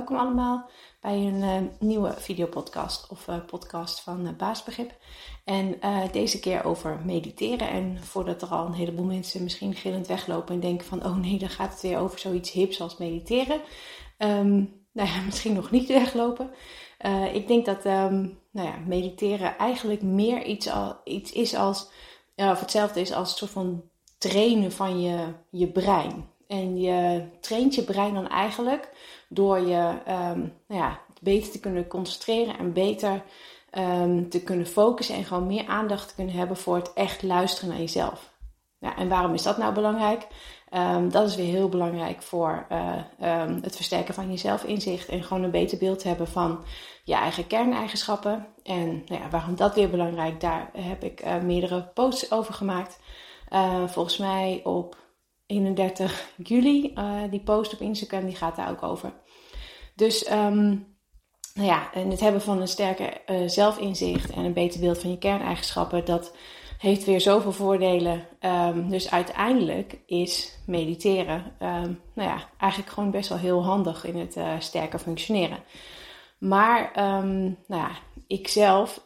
Welkom allemaal bij een uh, nieuwe videopodcast of uh, podcast van uh, Baasbegrip. En deze keer over mediteren. En voordat er al een heleboel mensen misschien gillend weglopen en denken van... oh nee, dan gaat het weer over zoiets hips als mediteren. Um, nou ja, misschien nog niet weglopen. ik denk dat um, nou ja, mediteren eigenlijk meer iets, al, iets is als... of hetzelfde is als een soort van trainen van je, je brein. En je traint je brein dan eigenlijk door je um, nou ja, beter te kunnen concentreren en beter um, te kunnen focussen en gewoon meer aandacht te kunnen hebben voor het echt luisteren naar jezelf. Ja, en waarom is dat nou belangrijk? Um, dat is weer heel belangrijk voor uh, het versterken van je zelfinzicht en gewoon een beter beeld hebben van je eigen kerneigenschappen. En nou ja, waarom dat weer belangrijk, daar heb ik uh, meerdere posts over gemaakt. Uh, volgens mij op 31 juli. Uh, die post op Instagram die gaat daar ook over. Dus um, nou ja, en het hebben van een sterker uh, zelfinzicht en een beter beeld van je kerneigenschappen, dat heeft weer zoveel voordelen. Um, dus uiteindelijk is mediteren, um, nou ja, eigenlijk gewoon best wel heel handig in het uh, sterker functioneren. Maar, nou ja, ik zelf,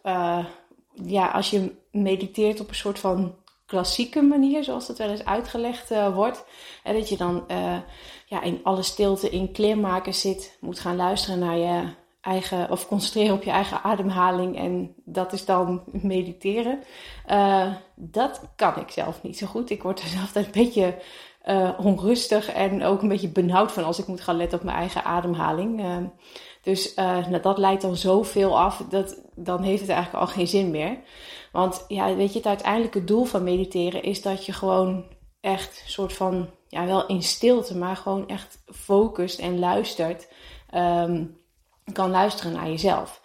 ja, als je mediteert op een soort van klassieke manier, zoals dat wel eens uitgelegd uh, wordt. En dat je dan uh, ja, in alle stilte in kleermaken zit, moet gaan luisteren naar je eigen, of concentreren op je eigen ademhaling. En dat is dan mediteren. Uh, dat kan ik zelf niet zo goed. Ik word er zelf een beetje onrustig en ook een beetje benauwd van als ik moet gaan letten op mijn eigen ademhaling. Dus nou, dat leidt dan zoveel af, dat, dan heeft het eigenlijk al geen zin meer. Want ja, weet je, het uiteindelijke doel van mediteren is dat je gewoon echt soort van, ja, wel in stilte, maar gewoon echt focust en luistert. Um, kan luisteren naar jezelf.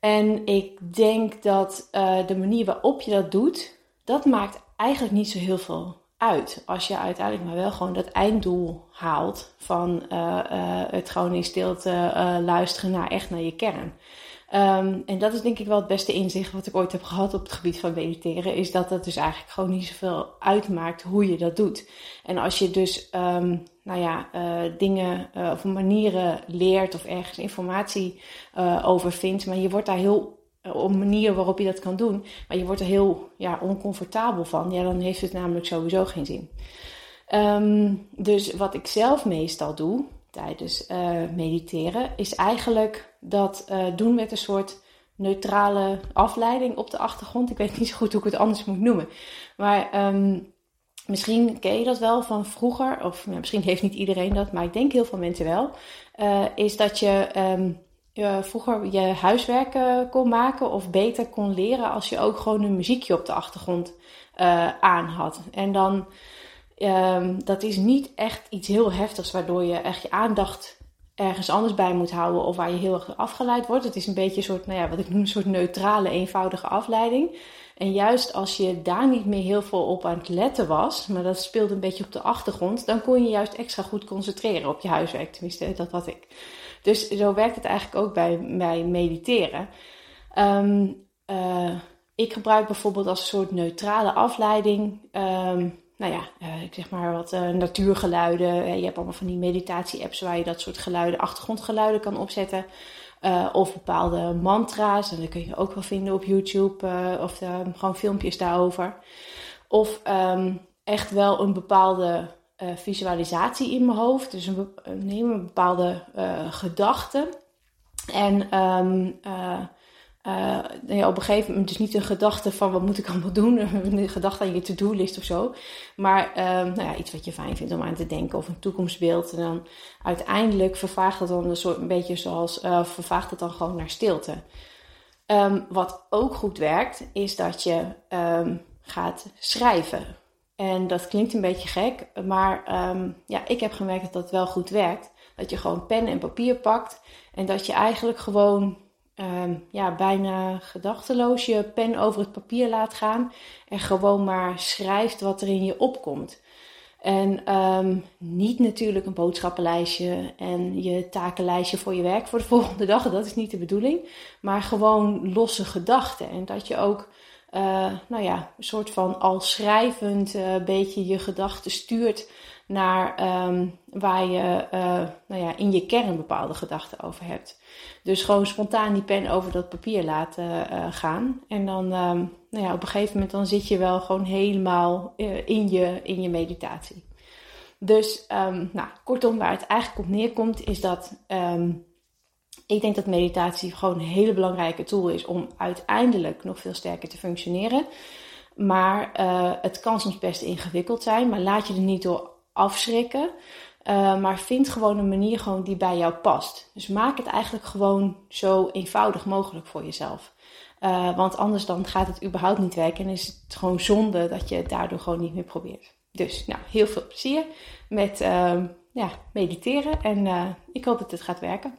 En ik denk dat uh, de manier waarop je dat doet, dat maakt eigenlijk niet zo heel veel uit. Als je uiteindelijk maar wel gewoon dat einddoel haalt van uh, uh, het gewoon in stilte luisteren naar echt naar je kern. Um, en dat is denk ik wel het beste inzicht wat ik ooit heb gehad op het gebied van mediteren. Is dat het dus eigenlijk gewoon niet zoveel uitmaakt hoe je dat doet. En als je dus, um, nou ja, uh, dingen uh, of manieren leert of ergens informatie uh, over vindt. Maar je wordt daar heel, op een manier waarop je dat kan doen. Maar je wordt er heel ja, oncomfortabel van. Ja, dan heeft het namelijk sowieso geen zin. Um, dus wat ik zelf meestal doe tijdens mediteren is eigenlijk dat uh, doen met een soort neutrale afleiding op de achtergrond. Ik weet niet zo goed hoe ik het anders moet noemen. Maar um, misschien ken je dat wel van vroeger, of ja, misschien heeft niet iedereen dat, maar ik denk heel veel mensen wel. Is dat je um, uh, vroeger je huiswerk uh, kon maken of beter kon leren als je ook gewoon een muziekje op de achtergrond aan had. En dan, um, dat is niet echt iets heel heftigs waardoor je echt je aandacht ergens anders bij moet houden of waar je heel erg afgeleid wordt. Het is een beetje een soort, nou ja, wat ik noem een soort neutrale, eenvoudige afleiding. En juist als je daar niet meer heel veel op aan het letten was, maar dat speelde een beetje op de achtergrond, dan kon je juist extra goed concentreren op je huiswerk. Tenminste, dat had ik. Dus zo werkt het eigenlijk ook bij, bij mediteren. Um, uh, ik gebruik bijvoorbeeld als een soort neutrale afleiding um, nou ja, uh, ik zeg maar wat uh, natuurgeluiden. je hebt allemaal van die meditatie-apps waar je dat soort geluiden, achtergrondgeluiden kan opzetten. Of bepaalde mantra's. En dat kun je ook wel vinden op YouTube. of gewoon filmpjes daarover. Of um, echt wel een bepaalde visualisatie in mijn hoofd. Dus een, een bepaalde gedachte. En um, uh, ja, op een gegeven moment dus niet een gedachte van wat moet ik allemaal doen, een gedachte aan je to-do-list of zo, maar uh, nou ja, iets wat je fijn vindt om aan te denken of een toekomstbeeld. En dan uiteindelijk vervaagt het dan een soort een beetje zoals, uh, vervaagt het dan gewoon naar stilte. Um, wat ook goed werkt, is dat je um, gaat schrijven. En dat klinkt een beetje gek, maar um, ja, ik heb gemerkt dat dat wel goed werkt. Dat je gewoon pen en papier pakt en dat je eigenlijk gewoon ehm, ja, bijna gedachteloos je pen over het papier laat gaan en gewoon maar schrijft wat er in je opkomt. En ehm, niet natuurlijk een boodschappenlijstje en je takenlijstje voor je werk voor de volgende dag. Dat is niet de bedoeling. Maar gewoon losse gedachten. En dat je ook, uh, nou ja, een soort van al schrijvend uh, beetje je gedachten stuurt naar um, waar je uh, nou ja, in je kern bepaalde gedachten over hebt. Dus gewoon spontaan die pen over dat papier laten gaan. En dan um, nou ja, op een gegeven moment dan zit je wel gewoon helemaal in, je, in je meditatie. Dus um, nou, kortom, waar het eigenlijk op neerkomt, is dat ik denk dat meditatie gewoon een hele belangrijke tool is om uiteindelijk nog veel sterker te functioneren. Maar uh, het kan soms best ingewikkeld zijn, maar laat je er niet door afschrikken. Uh, maar vind gewoon een manier gewoon die bij jou past. Dus maak het eigenlijk gewoon zo eenvoudig mogelijk voor jezelf. Uh, want anders dan gaat het überhaupt niet werken en is het gewoon zonde dat je het daardoor gewoon niet meer probeert. Dus nou, heel veel plezier met uh, ja, mediteren en ik hoop dat het gaat werken.